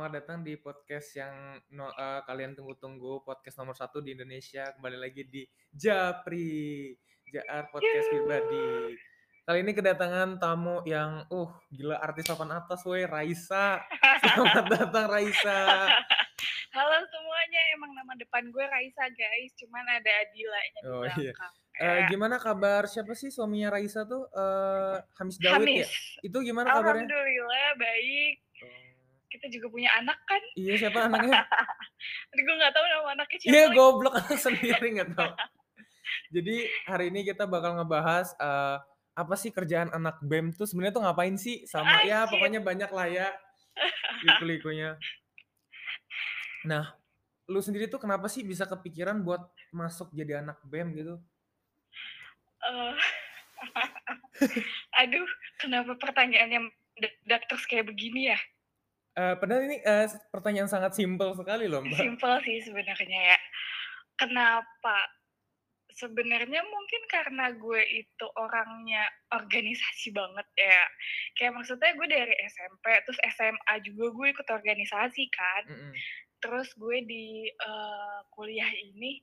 Selamat datang di podcast yang no, uh, kalian tunggu-tunggu, podcast nomor satu di Indonesia. Kembali lagi di Japri, JR Podcast Pribadi. Kali ini kedatangan tamu yang, uh, gila artis papan atas, weh, Raisa. Selamat datang Raisa. Halo semuanya, emang nama depan gue Raisa guys, cuman ada Adilanya Oh di iya. belakang. Uh, Ya. gimana kabar siapa sih suaminya Raisa tuh? Uh, Hamis Dawid ya? Hamis. Itu gimana kabarnya? Alhamdulillah baik. Kita juga punya anak kan? Iya siapa anaknya? Tapi gue nggak tahu nama anaknya siapa. Iya goblok anak sendiri nggak tahu. Jadi hari ini kita bakal ngebahas eh, apa sih kerjaan anak BEM tuh sebenarnya tuh ngapain sih sama ya Anjir. pokoknya banyak lah ya liku-likunya. Nah, lu sendiri tuh kenapa sih bisa kepikiran buat masuk jadi anak BEM gitu? Eh, aduh, kenapa pertanyaannya terus kayak begini ya? Eh, padahal ini eh, pertanyaan sangat simpel sekali loh mbak. Simpel sih sebenarnya ya. Kenapa? Sebenarnya mungkin karena gue itu orangnya organisasi banget ya. Kayak maksudnya gue dari SMP, terus SMA juga gue ikut organisasi kan. Mm-mm. Terus gue di eh, kuliah ini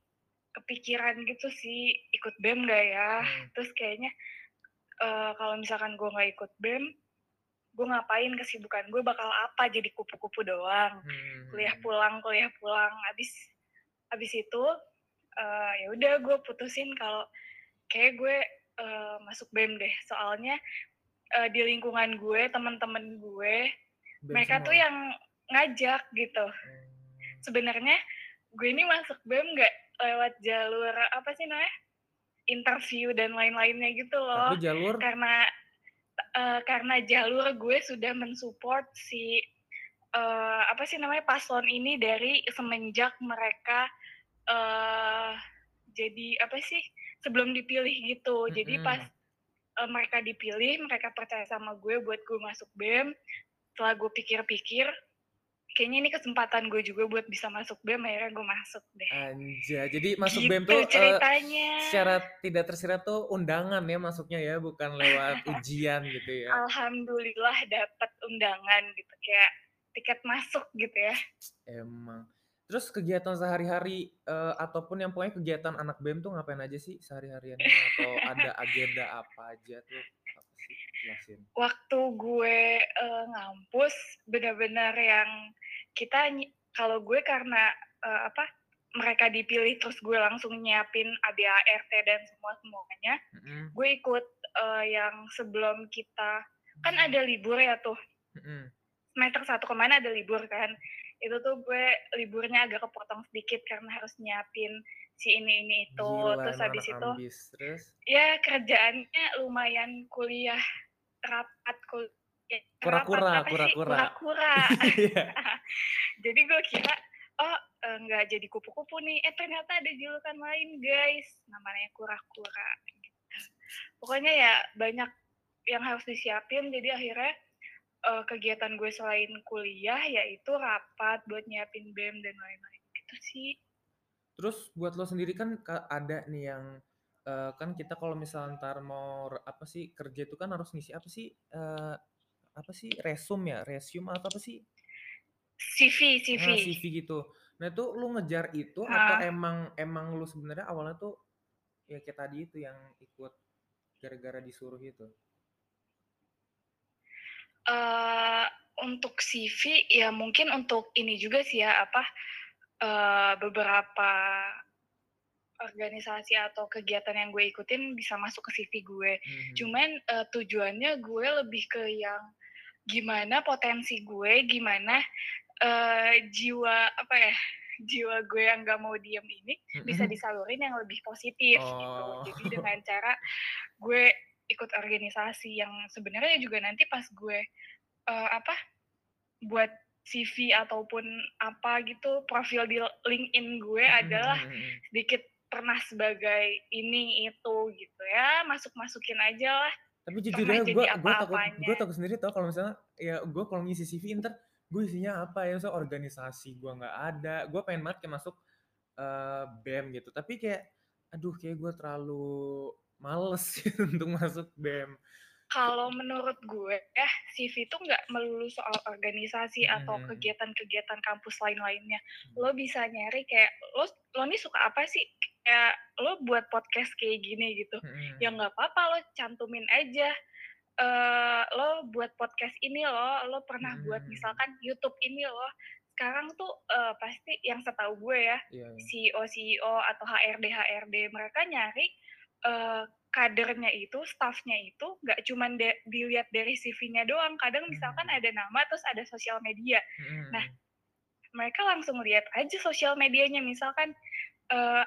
kepikiran gitu sih ikut BEM gak ya? Hmm. Terus kayaknya eh, kalau misalkan gue nggak ikut BEM, gue ngapain kesibukan gue bakal apa? Jadi kupu-kupu doang Hmm. kuliah pulang kuliah pulang abis abis itu eh, ya udah gue putusin kalau kayak gue eh, masuk BEM deh soalnya eh, di lingkungan gue teman-teman gue BEM mereka semua. tuh yang ngajak gitu Hmm. sebenarnya gue ini masuk BEM nggak lewat jalur apa sih namanya interview dan lain-lainnya gitu loh Tapi jalur karena eh, karena jalur gue sudah mensupport si eh, apa sih namanya paslon ini dari semenjak mereka eh jadi apa sih sebelum dipilih gitu jadi Mm-mm. pas eh, mereka dipilih mereka percaya sama gue buat gue masuk bem setelah gue pikir-pikir kayaknya ini kesempatan gue juga buat bisa masuk bem akhirnya gue masuk deh Anja. Jadi masuk gitu BEM tuh eh, ceritanya secara tidak tersirat tuh undangan ya masuknya ya, bukan lewat ujian gitu ya. alhamdulillah dapat undangan gitu kayak tiket masuk gitu ya Emang. Terus kegiatan sehari-hari eh, ataupun yang pokoknya kegiatan anak BEM tuh ngapain aja sih sehari-hariannya atau ada agenda apa aja tuh? Apa sih? Jelasin. waktu gue eh, ngampus benar-benar yang kita kalau gue karena eh, apa mereka dipilih terus gue langsung nyiapin ABART dan semua semuanya Mm-mm, gue ikut eh, yang sebelum kita kan ada libur ya tuh mm-mm. semester satu ke mana ada libur kan itu tuh gue liburnya agak kepotong sedikit karena harus nyiapin si ini ini itu Gila, terus habis itu ambis. Terus ya kerjaannya lumayan kuliah rapat kuliah Kura-kura, kura-kura. kura-kura Iya. jadi gue kira oh eh, nggak jadi kupu-kupu nih. Eh ternyata ada julukan lain guys. Namanya kura-kura gitu. pokoknya ya banyak yang harus disiapin. Jadi akhirnya eh, kegiatan gue selain kuliah yaitu rapat buat nyiapin bem dan lain-lain. Gitu sih. Terus buat lo sendiri kan ka- ada nih yang eh, kan kita kalau misalnya ntar mau apa sih kerja itu kan harus ngisi apa sih eh, apa sih resume ya? Resume atau apa sih CV CV Nah, CV gitu. Nah, itu lu ngejar itu atau Ah. emang emang lu sebenarnya awalnya tuh ya kayak tadi itu yang ikut gara-gara disuruh itu. eh untuk CV ya mungkin untuk ini juga sih ya apa eh, beberapa organisasi atau kegiatan yang gue ikutin bisa masuk ke CV gue. Mhm. Cuman eh, tujuannya gue lebih ke yang gimana potensi gue, gimana eh, jiwa apa ya jiwa gue yang gak mau diem ini bisa Mhm. disalurin yang lebih positif gitu. Oh. Jadi dengan cara gue ikut organisasi yang sebenarnya juga nanti pas gue eh, apa buat CV ataupun apa gitu profil di LinkedIn gue adalah sedikit pernah sebagai ini itu gitu ya masuk masukin aja lah Tapi jujur ya gue gue takut gue takut sendiri tau kalau misalnya ya gue kalau ngisi CV ntar gue isinya apa ya so organisasi gue nggak ada gue pengen banget kayak masuk eh, BEM gitu tapi kayak aduh kayak gue terlalu males gitu untuk masuk BEM Kalau menurut gue ya, CV itu nggak melulu soal organisasi Mhm atau kegiatan-kegiatan kampus lain-lainnya. Hmm. Lo bisa nyari kayak, lo lo nih suka apa sih? Kayak lo buat podcast kayak gini gitu. Mhm. Ya nggak apa-apa lo cantumin aja. Eh lo buat podcast ini lo, lo pernah buat Mhm. misalkan YouTube ini lo. Sekarang tuh eh, pasti yang setahu gue ya, iya. CEO CEO atau HRD HRD mereka nyari eh, kadernya itu, staffnya itu nggak cuman de- dilihat dari CV-nya doang. Kadang misalkan Hmm. ada nama terus ada sosial media. Mhm. Nah, mereka langsung lihat aja sosial medianya. Misalkan eh,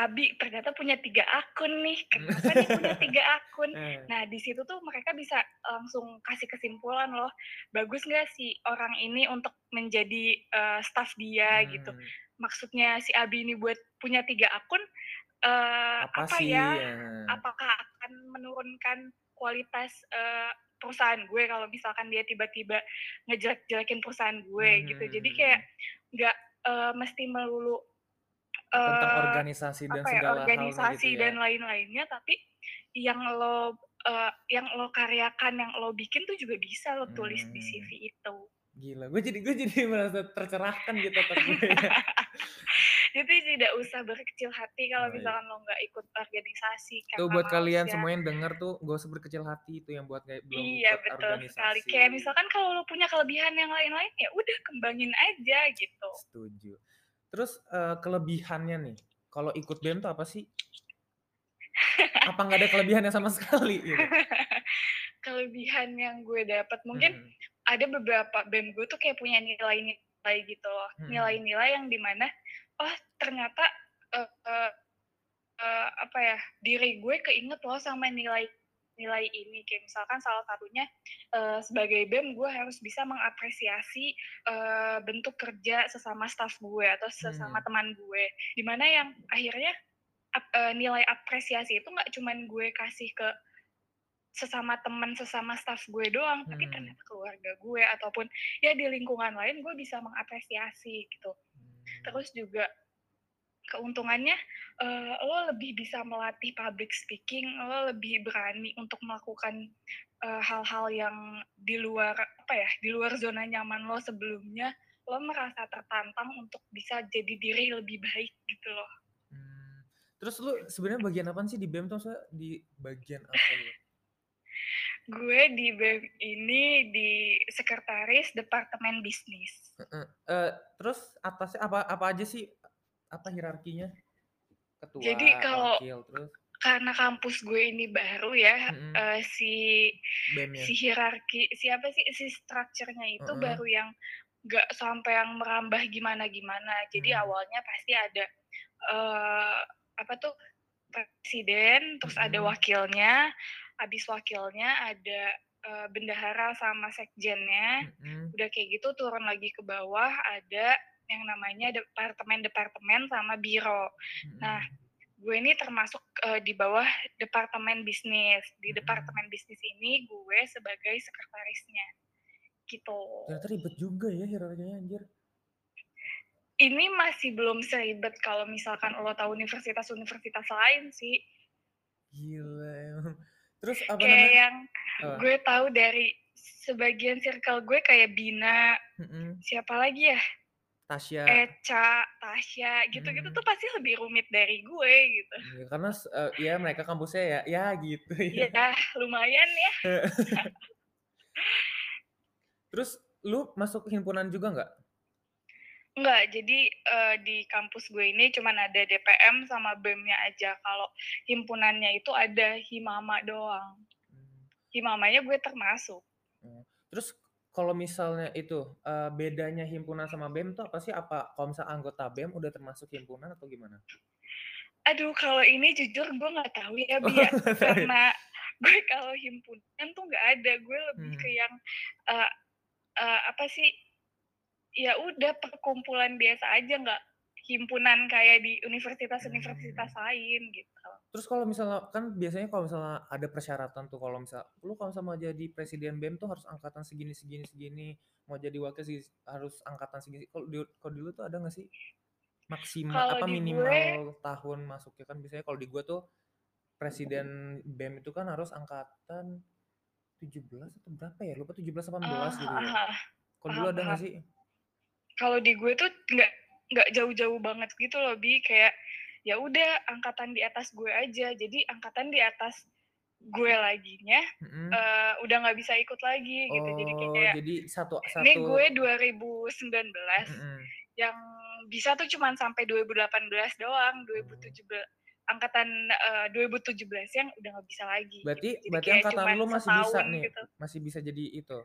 Abi ternyata punya tiga akun nih. Kenapa dia punya tiga akun? Eh, Nah, di situ tuh mereka bisa langsung kasih kesimpulan loh. Bagus nggak sih orang ini untuk menjadi eh, staff dia gitu. hmm. Maksudnya si Abi ini buat punya tiga akun, eh, Apa, apa, sih? ya? ya? Apakah akan menurunkan kualitas eh, perusahaan gue kalau misalkan dia tiba-tiba ngejelek-jelekin perusahaan gue gitu. Jadi Hmm. kayak nggak eh, mesti melulu tentang eh, organisasi dan apa ya segala organisasi halnya gitu dan ya. lain-lainnya tapi yang lo eh, yang lo karyakan yang lo bikin tuh juga bisa lo tulis di Hmm. CV itu Gila, gue jadi gue jadi merasa tercerahkan gitu ya. jadi tidak usah berkecil hati kalau Oh, iya. misalkan lo nggak ikut organisasi Tuh buat kalian ya. semua yang denger tuh gak usah berkecil hati itu yang buat kayak belum iya ikut betul organisasi. sekali kayak misalkan kalau lo punya kelebihan yang lain-lain ya udah kembangin aja gitu Setuju. Terus eh, kelebihannya nih, kalau ikut BEM tuh apa sih? Apa nggak ada kelebihannya sama sekali? Gitu? kelebihan yang gue dapat mungkin Hmm. ada beberapa BEM gue tuh kayak punya nilai-nilai gitu loh. Hmm. Nilai-nilai yang di mana, oh ternyata eh, eh, eh, apa ya diri gue keinget loh sama nilai nilai ini kayak misalkan salah satunya eh, sebagai BEM gue harus bisa mengapresiasi eh, bentuk kerja sesama staff gue atau sesama Hmm. teman gue di mana yang akhirnya ap- eh, nilai apresiasi itu nggak cuman gue kasih ke sesama teman sesama staff gue doang tapi Hmm. ternyata keluarga gue ataupun ya di lingkungan lain gue bisa mengapresiasi gitu Hmm. terus juga keuntungannya eh, lo lebih bisa melatih public speaking lo lebih berani untuk melakukan eh, hal-hal yang di luar apa ya di luar zona nyaman lo sebelumnya lo merasa tertantang untuk bisa jadi diri lebih baik gitu loh Hmm. Terus lu sebenarnya bagian apa sih di BEM tuh? Di bagian apa gitu? gue di BEM ini di sekretaris departemen bisnis Heeh. Eh, terus atasnya apa apa aja sih? Apa hierarkinya? Ketua, Jadi kalau- wakil, terus karena kampus gue ini baru ya Mm-mm. eh, si BEM ya. si hierarki siapa sih si strukturnya itu Heeh. baru yang nggak sampai yang merambah gimana gimana jadi Hmm. awalnya pasti ada eh apa tuh presiden terus ada Mm-mm. wakilnya habis wakilnya ada eh, bendahara sama sekjennya Mm-mm. udah kayak gitu turun lagi ke bawah ada yang namanya departemen-departemen sama biro Mm-mm. Nah, gue ini termasuk eh, di bawah departemen bisnis. Di Mm-mm. departemen bisnis ini gue sebagai sekretarisnya. Gitu. ternyata ribet juga ya hierarkinya anjir. Ini masih belum seribet kalau misalkan lo tahu universitas-universitas lain sih. Gila. Terus apa kayak namanya? yang Apa? gue tahu dari sebagian circle gue kayak Bina, Mm-mm. siapa lagi ya? Tasya. Eca, Tasya, gitu-gitu Hmm. tuh pasti lebih rumit dari gue gitu. Ya, karena eh, ya mereka kampusnya ya ya gitu ya. Ya lumayan ya. Terus lu masuk himpunan juga nggak? Enggak, jadi eh, di kampus gue ini cuman ada DPM sama BEM-nya aja. Kalau himpunannya itu ada Himama doang. Hmm. Himamanya gue termasuk. Terus kalau misalnya itu eh, bedanya himpunan sama BEM tuh apa sih? Apa kalau misal anggota BEM udah termasuk himpunan atau gimana? Aduh, kalau ini jujur gue nggak tahu ya, Oh, Bia. nggak tahu ya? Karena gue kalau himpunan tuh nggak ada. Gue lebih ke Hmm. yang eh, eh, apa sih? Ya udah perkumpulan biasa aja, nggak himpunan kayak di universitas-universitas Hmm. lain gitu. Terus kalau misalnya kan biasanya kalau misalnya ada persyaratan tuh kalau misal lu kalau sama jadi presiden BEM tuh harus angkatan segini segini segini mau jadi wakil sih harus angkatan segini. Kalau di kalau dulu tuh ada nggak sih maksimal apa minimal gue- tahun masuknya kan biasanya kalau di gua tuh presiden BEM itu kan harus angkatan 17 atau berapa ya? Lupa 17, 18 Oh, gitu ya. heeh. Kalau dulu ada nggak sih? Kalau di gue tuh nggak nggak jauh-jauh banget gitu loh, Bi, kayak ya udah angkatan di atas gue aja. Jadi angkatan di atas gue laginya, Mhm. eee, udah nggak bisa ikut lagi gitu. Jadi Oh, kayak jadi satu ini satu gue 2019, Mhm. yang bisa tuh cuman sampai 2018 doang, Oh. 2017 angkatan, eee, 2017 yang udah nggak bisa lagi Berarti gitu. Jadi berarti angkatan lu masih bisa nih, gitu. masih bisa jadi itu?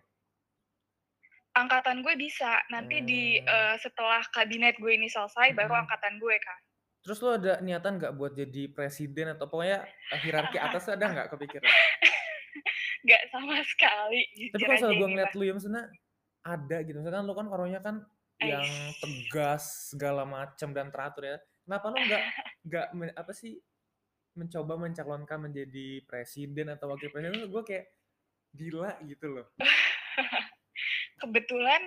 Angkatan gue bisa, nanti di, Oh. eee, setelah kabinet gue ini selesai baru Mhm. angkatan gue kan. Terus lu ada niatan nggak buat jadi presiden atau pokoknya, eee, hierarki atas ada nggak kepikiran? Nggak sama sekali, Tapi kalau gua ini ngeliat lu ya maksudnya ada gitu, misalkan lu kan orangnya kan yang tegas segala macam dan teratur ya. Kenapa lu nggak nggak apa sih, mencoba mencalonkan menjadi presiden atau wakil presiden gua kayak gila gitu loh. Kebetulan,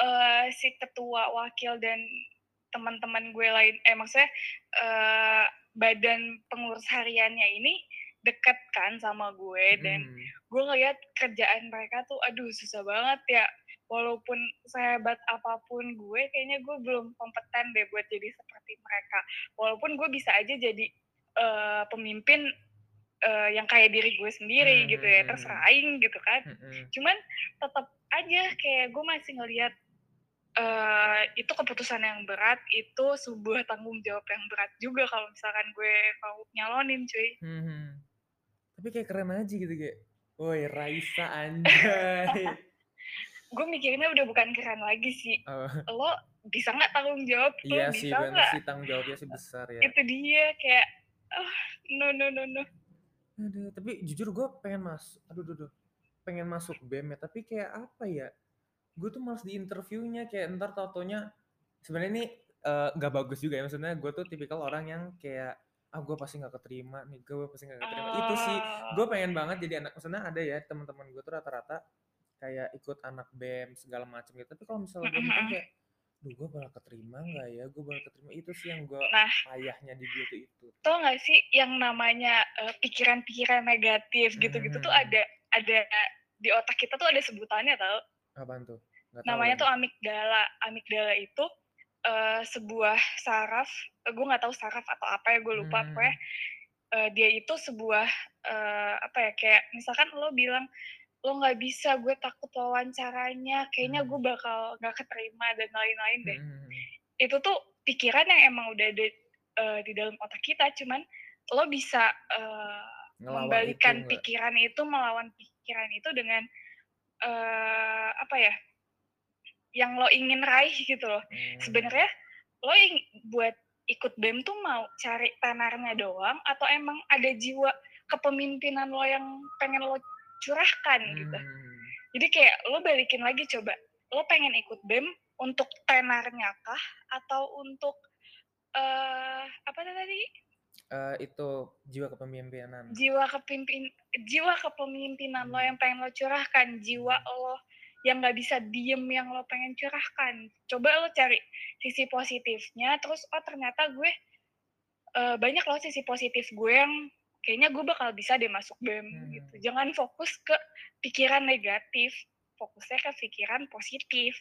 eee, si ketua, wakil, dan teman-teman gue lain eh, maksudnya, eee, badan pengurus hariannya ini deket kan sama gue dan Mhm. gue ngeliat kerjaan mereka tuh aduh susah banget ya. Walaupun sehebat apa pun gue, kayaknya gue belum kompeten deh buat jadi seperti mereka. Walaupun gue bisa aja jadi, eee, pemimpin, eee, yang kayak diri gue sendiri gitu ya, terserah Mhm. aing gitu kan. Mhm. Cuman tetep aja kayak gue masih ngelihat, eee, itu keputusan yang berat, itu sebuah tanggung jawab yang berat juga kalau misalkan gue mau nyalonin cuy. Mhm. Tapi kayak keren aja gitu kayak, "Woi Raisa anjay." Gue mikirnya udah bukan keren lagi sih, Oh. lo bisa nggak tanggung jawab, lo Iya sih, bisa nggak? sih tanggung jawabnya sih besar ya. Itu dia kayak, ah, no no no no. Aduh, tapi jujur gue pengen mas aduh duh duh, pengen masuk BEM ya, tapi kayak apa ya, gue tuh males di interviewnya, kayak entar tau-taunya sebenarnya ini, eee, nggak bagus juga ya, maksudnya gue tuh tipikal orang yang kayak, "Ah gue pasti nggak keterima nih, gue pasti nggak keterima." Itu sih, gue Oh. pengen banget jadi anak maksudnya ada ya teman-teman gue tuh rata-rata kayak ikut anak BEM segala macam gitu, tapi kalau misalnya gue mikir kayak, "Duh gue bakal keterima nggak ya? Gue bakal keterima." Itu sih yang gue Nah. payahnya di gue tuh itu. Tau nggak sih yang namanya, eee, pikiran-pikiran negatif gitu-gitu tuh Mhm. ada ada di otak kita tuh ada sebutannya tau. Apaan tuh? Nggak Namanya tuh amigdala. Amigdala itu, eee, sebuah saraf, eee, gue nggak tahu saraf atau apa ya, gue lupa pokoknya, Mmm. eee, dia itu sebuah, eee, apa ya, kayak misalkan lo bilang, "Lo nggak bisa, gue takut wawancaranya, kayaknya gue Mmm. bakal nggak keterima," dan lain-lain deh. Mhm mhm. Itu tuh pikiran yang emang udah ada, eee, di dalam otak kita, cuman lo bisa, Ngelawan itu membalikan nggak? pikiran itu, melawan pikiran itu dengan, eee, apa ya, yang lo ingin raih gitu loh. Oh. Sebenarnya lo ing buat ikut BEM tuh mau cari tenarnya doang atau emang ada jiwa kepemimpinan lo yang pengen lo curahkan gitu. Mmm. Jadi kayak lo balikin lagi coba, lo pengen ikut BEM untuk tenarnya kah atau untuk, eee, apa tadi? Eee, itu jiwa kepemimpinan. Jiwa kepimpin jiwa kepemimpinan lo Mmm. yang pengen lo curahkan, jiwa lo yang nggak bisa diem yang lo pengen curahkan. Coba lo cari sisi positifnya, terus, "Oh ternyata gue, eee, banyak loh sisi positif gue yang kayaknya gue bakal bisa deh masuk BEM," gitu. Mmm. Jangan fokus ke pikiran negatif, fokusnya ke pikiran positif,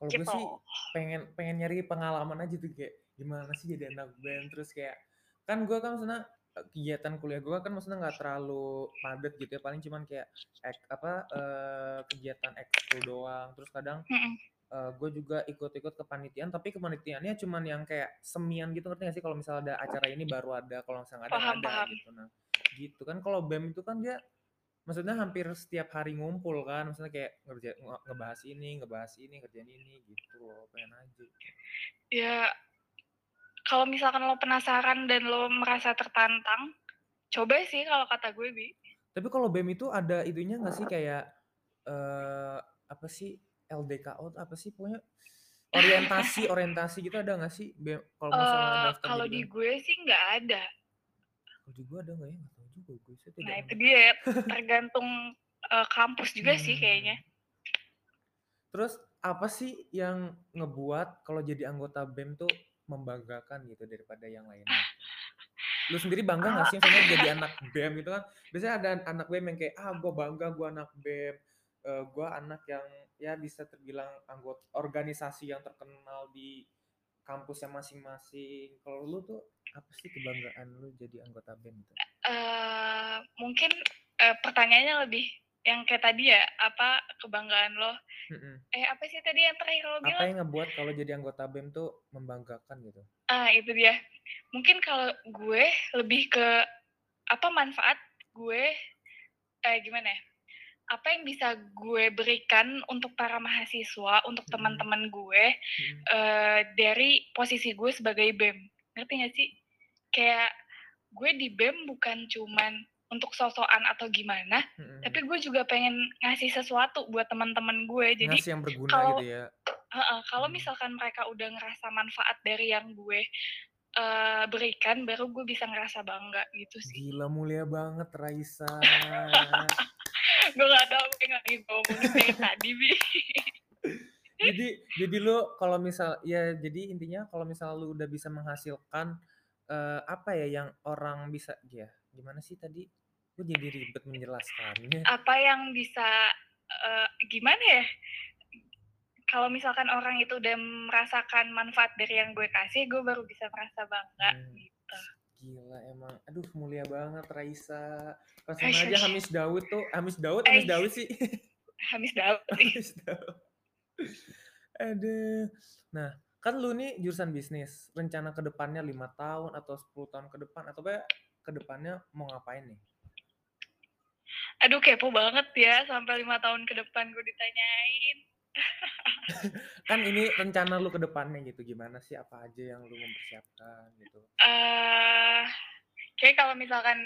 Kalau gue gitu. sih pengen pengen nyari pengalaman aja tuh kayak, gimana sih jadi anak BEM, terus kayak kan gue kan maksudnya, eee, kegiatan kuliah gue kan maksudnya nggak terlalu padat gitu ya, paling cuman kayak ek apa, eee, kegiatan ekskul doang, terus kadang, Mhm. eee, gue juga ikut-ikut kepanitiaan, tapi kepanitiaannya cuman yang kayak semian gitu, ngerti nggak sih? Kalau misalnya ada acara ini baru ada, kalau misalnya ada, Paham ada paham. gitu. Nah, gitu kan kalau BEM itu kan dia maksudnya hampir setiap hari ngumpul kan, maksudnya kayak ngerja nge ngebahas ini ngebahas ini, ngerjain ini, gitu loh, pengen aja. Ya, kalau misalkan lo penasaran dan lo merasa tertantang, coba sih kalau kata gue, Bi. Tapi kalau BEM itu ada itunya nggak sih kayak, eee, apa sih, LDKO apa sih pokoknya orientasi orientasi gitu ada nggak sih BEM kalau misalnya Eee, daftar kalau jadi di BEM? gue sih nggak ada. Kalau di gue ada nggak ya? Nggak tahu juga gue, tidak Nah itu dia tergantung, eee, kampus juga sih kayaknya. Terus apa sih yang ngebuat kalau jadi anggota BEM tuh membanggakan gitu daripada yang lainnya? Lu sendiri bangga nggak Kalau sih misalnya jadi anak BEM gitu kan? Biasanya ada anak BEM yang kayak, "Ah, gue bangga gue anak BEM, eee, gue anak yang ya bisa terbilang anggota organisasi yang terkenal di kampusnya masing-masing." Kalau lu tuh apa sih kebanggaan lu jadi anggota BEM itu? Eee, mungkin, eee, pertanyaannya lebih yang kayak tadi ya, apa kebanggaan lo Mhm. eh, apa sih tadi yang terakhir lo Apa bilang? yang ngebuat kalau jadi anggota BEM tuh membanggakan gitu? Ah, itu dia. Mungkin kalau gue lebih ke apa manfaat gue eh, gimana ya, apa yang bisa gue berikan untuk para mahasiswa, untuk Mhm. teman-teman gue, Mhm. eee, dari posisi gue sebagai BEM. Ngerti nggak sih? Kayak gue di BEM bukan cuman untuk sok-sokan atau gimana, Mhm. tapi gue juga pengen ngasih sesuatu buat teman-teman gue. Jadi Ngasih yang berguna kalau gitu ya? heeh, kalau Mhm. misalkan mereka udah ngerasa manfaat dari yang gue, eee, berikan, baru gue bisa ngerasa bangga gitu sih. Gila mulia banget Raisa. Gue yang lagi gue omongin dari tadi, Bi. Jadi jadi lu kalau misal ya jadi intinya kalau misal lu udah bisa menghasilkan, eee, apa ya yang orang bisa ya gimana sih tadi? Gue jadi ribet menjelaskannya. Apa yang bisa, eee, gimana ya, kalau misalkan orang itu udah merasakan manfaat dari yang gue kasih, gue baru bisa merasa bangga Hmm. gitu. Gila emang, aduh mulia banget Raisa. Aish, aja. Hamis Daud tuh, Hamis Daud, Hamis Aish. Daud sih. Hamis Daud. Hamis Daud. Aduh. Nah, kan lu nih jurusan bisnis, rencana ke depannya 5 tahun atau 10 tahun ke depan atau kayak ke depannya mau ngapain nih? Aduh kepo banget ya, sampai 5 tahun ke depan gue ditanyain. Kan ini rencana lu ke depannya gitu, gimana sih, apa aja yang lu mempersiapkan gitu? Eee, kayak kalau misalkan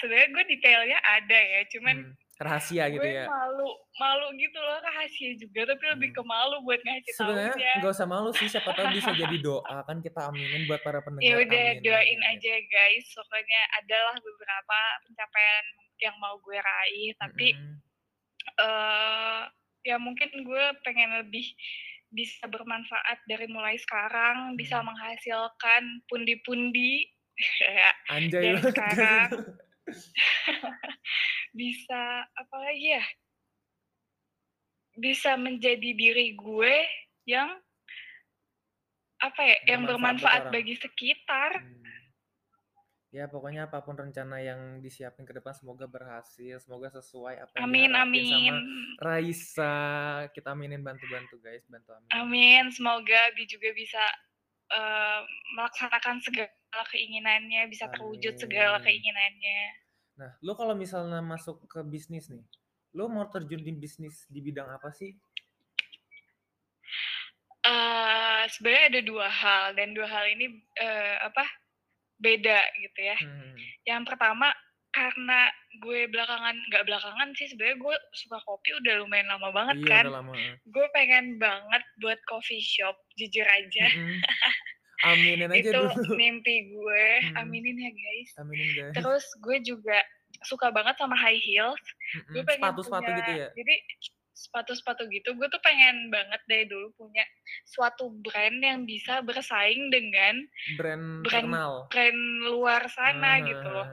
sebenarnya gue detailnya ada ya, cuman Hmm, rahasia gitu gue ya? malu malu gitu loh, rahasia juga, tapi lebih Hmm. ke malu buat ngasih Sebenarnya taunya. nggak usah malu sih, siapa tahu bisa jadi doa, kan kita aminin buat para Ya pendengar, udah amin doain aja guys, pokoknya adalah beberapa pencapaian yang mau gue raih, tapi, Mhm. eee, ya mungkin gue pengen lebih bisa bermanfaat dari mulai sekarang, bisa Mhm. menghasilkan pundi-pundi Anjay dari sekarang. Bisa apalagi ya? Bisa menjadi diri gue yang apa ya, yang Bermanfaat buat bermanfaat bagi sekitar. Hmm. Ya pokoknya apa pun rencana yang disiapin ke depan semoga berhasil, semoga sesuai apa yang Amin diharapin sama amin. Raisa. Kita aminin bantu-bantu guys, bantu amin. Amin, semoga Abi juga bisa, eee, melaksanakan segala keinginannya, bisa terwujud segala Amin. keinginannya. Nah, lu kalau misalnya masuk ke bisnis nih, lu mau terjun di bisnis di bidang apa sih? Eee, sebenarnya ada 2 hal dan 2 hal ini, eee, apa, beda gitu ya. Hmm. Yang pertama, karena gue belakangan nggak belakangan sih sebenarnya gue suka kopi udah lumayan lama banget Iya kan. udah lama. Gue pengen banget buat coffee shop, jujur aja. Mhm. Aminin aja Itu dulu. mimpi gue, Mhm. aminin ya guys. Aminin guys. Terus gue juga suka banget sama high heels. Gue Mhm, pengen sepatu-sepatu punya gitu ya? jadi sepatu-sepatu gitu, gue tuh pengen banget dari dulu punya suatu brand yang bisa bersaing dengan Brand brand terkenal. brand luar sana Heeh gitu loh.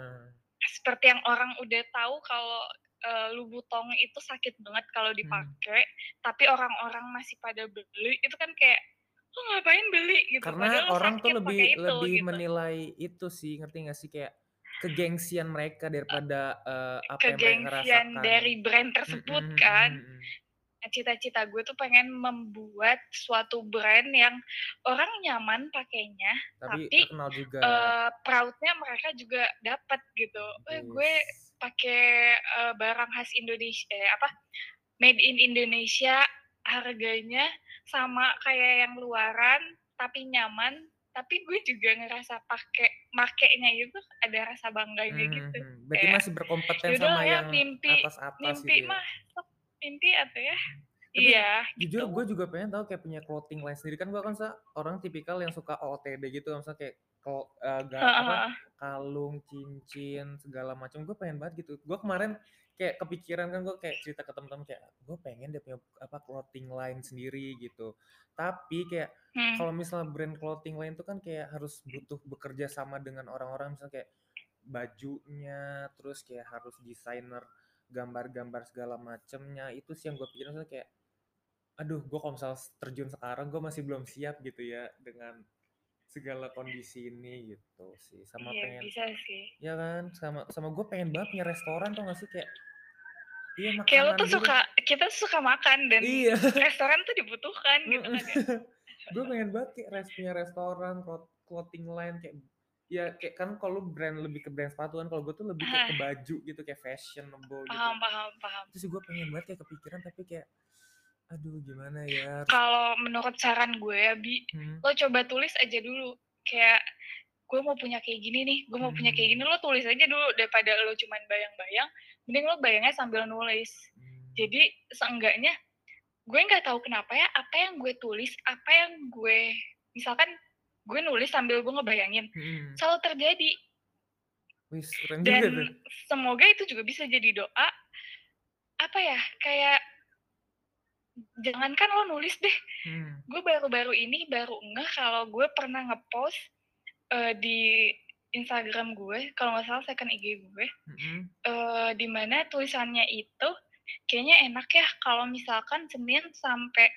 Seperti yang orang udah tahu kalau, eee, Louboutin itu sakit banget kalau Hmm. dipakai, tapi orang-orang masih pada beli, itu kan kayak, "Lu ngapain beli?" Gitu, Karena padahal orang tuh lebih itu, lebih gitu. menilai itu sih, ngerti nggak sih? Kayak kegengsian mereka daripada, eee, apa yang mereka Kegengsian rasakan. dari brand tersebut Mhm kan. mhm mhm. Nah, cita-cita gue tuh pengen membuat suatu brand yang orang nyaman pakainya, Tapi tapi, terkenal juga. eee, proud-nya mereka juga dapet gitu. "Eh, gue Wis. pakai, eee, barang khas Indonesia eh, apa, made in Indonesia, harganya sama kayak yang luaran, tapi nyaman, tapi gue juga ngerasa pakai makainya itu ada rasa bangganya Mhm gitu. mhm. Berarti Kayak, masih berkompeten ya sama ya yang mimpi atas-atas mimpi gitu ya? mah sok mimpi atuh ya. Tapi Iya, jujur gitu. gue juga pengen tahu kayak punya clothing line sendiri, kan gue kan sa orang tipikal yang suka OOTD gitu, misalnya kayak eee, ga Heeh apa, kalung, cincin, segala macam, gue pengen banget gitu. Gue kemarin kayak kepikiran kan, gue kayak cerita ke temen-temen kayak, gue pengen deh punya apa, clothing line sendiri gitu. Tapi kayak Hmm. kalau misalnya brand clothing line itu kan kayak harus butuh bekerja sama dengan orang-orang, misalnya kayak bajunya terus kayak harus desainer gambar-gambar segala macemnya. Itu sih yang gue pikirin tuh kayak aduh gue kalau misal terjun sekarang gue masih belum siap gitu ya dengan segala kondisi ini gitu sih. Sama iya pengen bisa sih. ya kan? Sama sama gue pengen banget punya restoran tuh gak sih? Kayak iya kayak lo makanan tuh gitu suka kita suka makan dan iya. restoran tuh dibutuhkan gitu kan ya. Gue pengen banget kayak res punya restoran cloth- clothing line kayak ya kayak kan kalau brand lebih ke brand sepatu kan kalau gue tuh lebih kayak ke baju gitu kayak fashionable gitu. Paham paham paham. Sih gue pengen banget kayak kepikiran tapi kayak aduh gimana ya? Kalau menurut saran gue ya bi hmm, lo coba tulis aja dulu. Kayak gue mau punya kayak gini nih gue mau punya kayak gini hmm, lo tulis aja dulu daripada lo cuman bayang-bayang mending lo bayangnya sambil nulis. Hmm, jadi seenggaknya gue nggak tahu kenapa ya apa yang gue tulis apa yang gue misalkan gue nulis sambil gue ngebayangin hmm. selalu terjadi. Juga dan tuh. semoga itu juga bisa jadi doa apa ya kayak jangankan lo nulis deh. Hmm. gue baru-baru ini baru ngeh kalau gue pernah ngepost eh, di Instagram gue kalau nggak salah second IG gue hmm, eh di mana tulisannya itu kayaknya enak ya kalau misalkan Senin sampai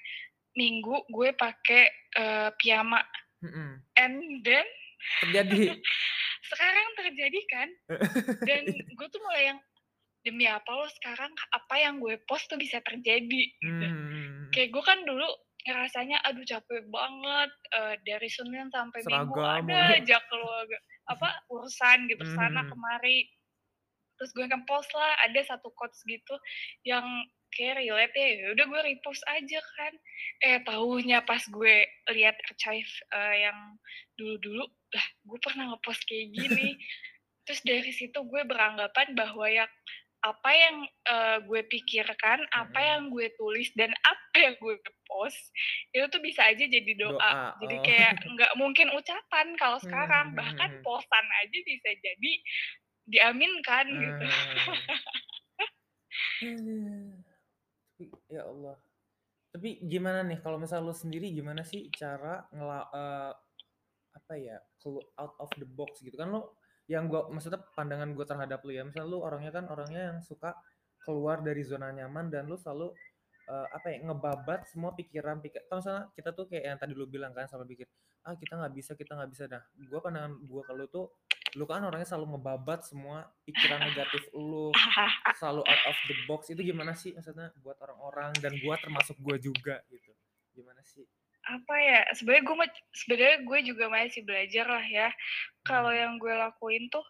Minggu gue pakai eh, piyama. Hmm. and then terjadi. sekarang terjadi kan? Dan gue tuh mulai yang demi apa lo sekarang? Apa yang gue post tuh bisa terjadi? gitu. Hmm. kayak gue kan dulu ngerasanya aduh capek banget eh, dari Senin sampai Minggu seragam ada aja keluarga apa urusan gitu sana hmm. kemari. Terus gue ngepost lah ada satu quotes gitu yang kayak relate ya Ya udah gue repost aja kan. Eh tahunya pas gue lihat archive eh, yang dulu-dulu lah gue pernah ngepost kayak gini. Terus dari situ gue beranggapan bahwa yang apa yang eh, gue pikirkan apa Hmm. yang gue tulis dan apa yang gue post itu tuh bisa aja jadi doa. Doa jadi oh. kayak nggak mungkin ucapan kalau sekarang. Hmm, bahkan hmm, postan aja bisa jadi diaminkan gitu. Aduh. Tapi, ya Allah. Tapi gimana nih kalau misal lu sendiri gimana sih cara ngela eh, apa ya out of the box gitu? Kan lu yang gua maksudnya pandangan gua terhadap lu ya. Misal lu orangnya kan orangnya yang suka keluar dari zona nyaman dan lu selalu eh, apa ya ngebabat semua pikiran pikir kalau misalnya kita tuh kayak yang tadi lu bilang kan selalu pikir ah kita nggak bisa kita nggak bisa. Nah gua pandangan gua kalau tuh lu kan orangnya selalu ngebabat semua pikiran negatif lu selalu out of the box. Itu gimana sih maksudnya buat orang-orang dan gua termasuk gua juga gitu. Gimana sih apa ya sebenarnya gue sebenarnya gue juga masih belajar lah ya. Kalau hmm. yang gue lakuin tuh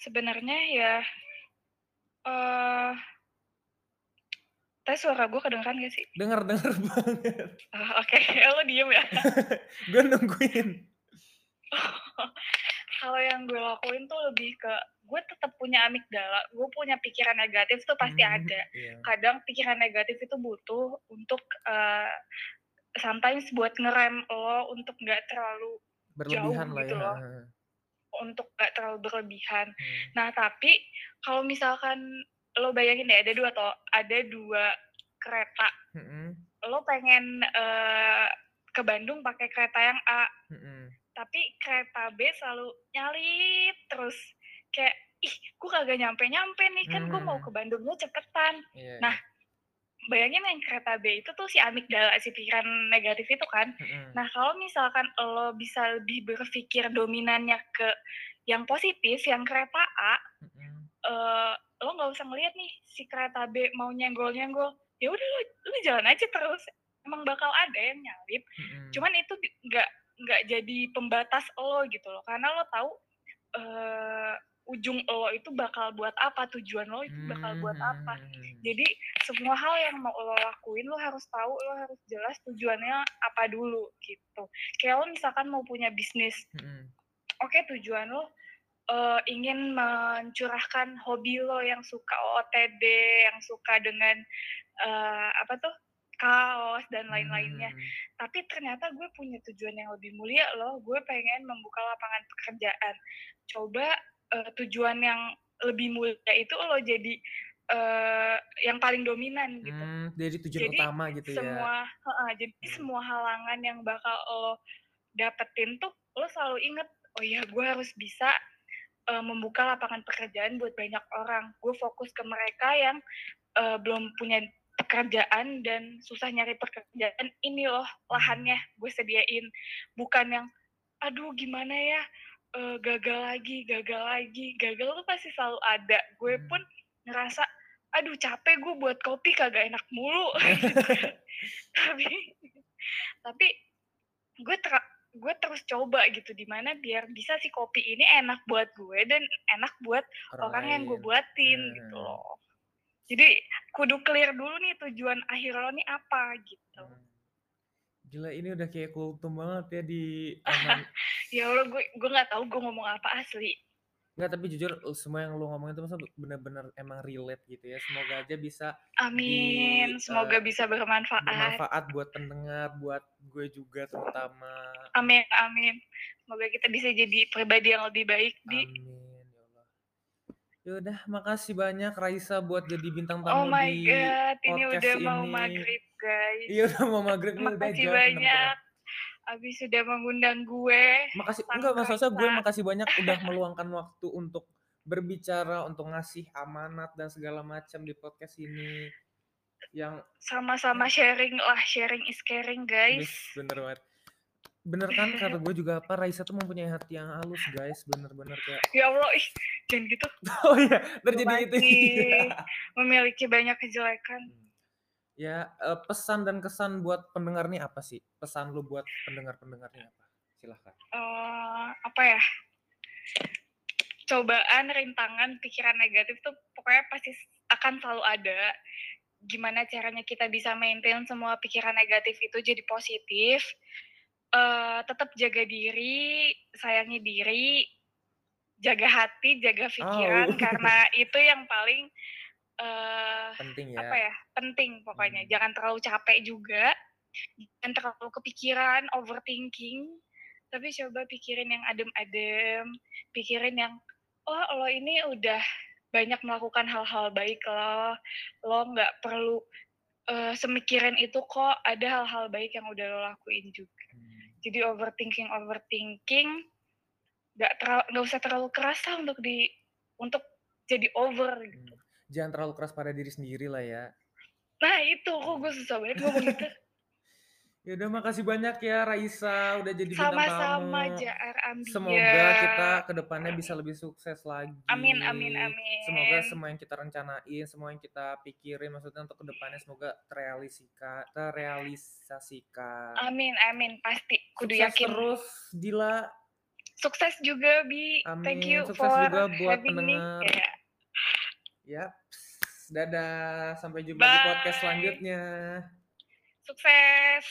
sebenarnya ya eh tapi suara gue kedengeran gak sih? Dengar dengar banget. Ah, oke lo diem ya. Gue nungguin. Kalau yang gue lakuin tuh lebih ke gue tetap punya amigdala gue punya pikiran negatif tuh pasti Hmm, ada. iya. kadang pikiran negatif itu butuh untuk eh sometimes buat ngerem lo untuk nggak terlalu berlebihan lah gitu ya. loh. untuk nggak terlalu berlebihan. Hmm. nah tapi kalau misalkan lo bayangin deh ada dua toh. Ada dua kereta. Mm-mm, lo pengen eh, ke Bandung pakai kereta yang A. Mm-mm. tapi kereta B selalu nyalip terus. Kayak ih gue kagak nyampe nyampe nih. Kan gue mau Hmm. ke Bandungnya cepetan. Iya, Nah, bayangin yang kereta B itu tuh si amigdala si pikiran negatif itu kan. Mm-mm. nah kalau misalkan lo bisa lebih berpikir dominannya ke yang positif yang kereta A Mm-mm. eh, lo nggak usah ngeliat nih si kereta B mau nyenggol nyenggol ya udah lo, lo jalan aja terus emang bakal ada yang nyalip Mm-mm. cuman itu nggak nggak jadi pembatas lo gitu loh karena lo tahu eh ujung lo itu bakal buat apa tujuan lo itu bakal buat apa Hmm. jadi semua hal yang mau lo lakuin lo harus tahu lo harus jelas tujuannya apa dulu gitu kayak lo misalkan mau punya bisnis Mm-mm. oke tujuan lo eh, ingin mencurahkan hobi lo yang suka OOTD yang suka dengan eh, apa tuh kaos dan lain-lainnya Hmm. tapi ternyata gue punya tujuan yang lebih mulia loh gue pengen membuka lapangan pekerjaan coba eh, tujuan yang lebih mulia itu lo jadi eh, yang paling dominan gitu Hmm, jadi tujuan Jadi, utama gitu ya semua heeh, jadi Hmm. semua halangan yang bakal lo dapetin tuh lo selalu inget oh ya gue harus bisa uh, membuka lapangan pekerjaan buat banyak orang. Gue fokus ke mereka yang uh, belum punya pekerjaan dan susah nyari pekerjaan. Ini loh lahannya gue sediain. Bukan yang, aduh gimana ya, uh, gagal lagi, gagal lagi. Gagal tuh pasti selalu ada. Gue hmm. pun ngerasa, aduh capek gue buat kopi kagak enak mulu. tapi, tapi gue ter gue terus coba gitu di mana biar bisa si kopi ini enak buat gue dan enak buat orang, orang yang gue buatin hmm. gitu loh. Jadi kudu clear dulu nih tujuan akhir lo nih apa gitu. Hmm. Gila ini udah kayak kultum banget ya di ya Allah gue gue nggak tahu gue ngomong apa asli. Enggak, tapi jujur semua yang lu ngomongin itu maksudnya benar-benar emang relate gitu ya. Semoga aja bisa Amin. Di, Semoga uh, bisa bermanfaat. Bermanfaat buat pendengar, buat gue juga terutama. Amin, amin. Semoga kita bisa jadi pribadi yang lebih baik di Amin. Ya udah, makasih banyak Raisa buat jadi bintang tamu oh my di God, ini udah ini. mau maghrib guys. Iya udah mau maghrib nih udah jam. banyak. Abis sudah mengundang gue. Makasih enggak maksudnya gue makasih banyak udah meluangkan waktu untuk berbicara, untuk ngasih amanat dan segala macam di podcast ini. Yang sama-sama sharing lah, sharing is caring, guys. bener banget. Bener kan? Kata gue juga apa Raisa tuh mempunyai hati yang halus guys. Bener-bener kayak ya Allah ih jangan gitu. Oh iya terjadi itu memiliki banyak kejelekan. Hmm. Ya uh, pesan dan kesan buat pendengar nih apa sih? Pesan lu buat pendengar pendengarnya apa? Silahkan. Uh, apa ya? Cobaan rintangan pikiran negatif tuh pokoknya pasti akan selalu ada. Gimana caranya kita bisa maintain semua pikiran negatif itu jadi positif uh, tetap jaga diri sayangi diri jaga hati jaga pikiran oh. karena itu yang paling uh, penting ya. Apa ya? Penting pokoknya. Hmm. Jangan terlalu capek juga. Jangan terlalu kepikiran, overthinking. Tapi coba pikirin yang adem-adem, pikirin yang oh lo ini udah banyak melakukan hal-hal baik lo, lo nggak perlu uh, semikirin itu kok ada hal-hal baik yang udah lo lakuin juga. Jadi overthinking overthinking nggak terlalu nggak usah terlalu kerasa untuk di untuk jadi over gitu. Hmm jangan terlalu keras pada diri sendiri lah ya. Nah itu kok gue susah banget ngomong gitu. ya udah makasih banyak ya Raisa udah jadi bintang tamu. Sama-sama JR Ambia. Semoga kita ke depannya bisa lebih sukses lagi. Amin amin amin. Semoga semua yang kita rencanain, semua yang kita pikirin maksudnya untuk ke depannya semoga terrealisasikan, terrealisasikan. Amin amin pasti. Kudu sukses yakin. terus Dila. Sukses juga Bi. Amin. Thank you Sukses for juga buat having pendengar. me. Yeah. Yap. Dadah. Sampai jumpa Bye. di podcast selanjutnya. Sukses.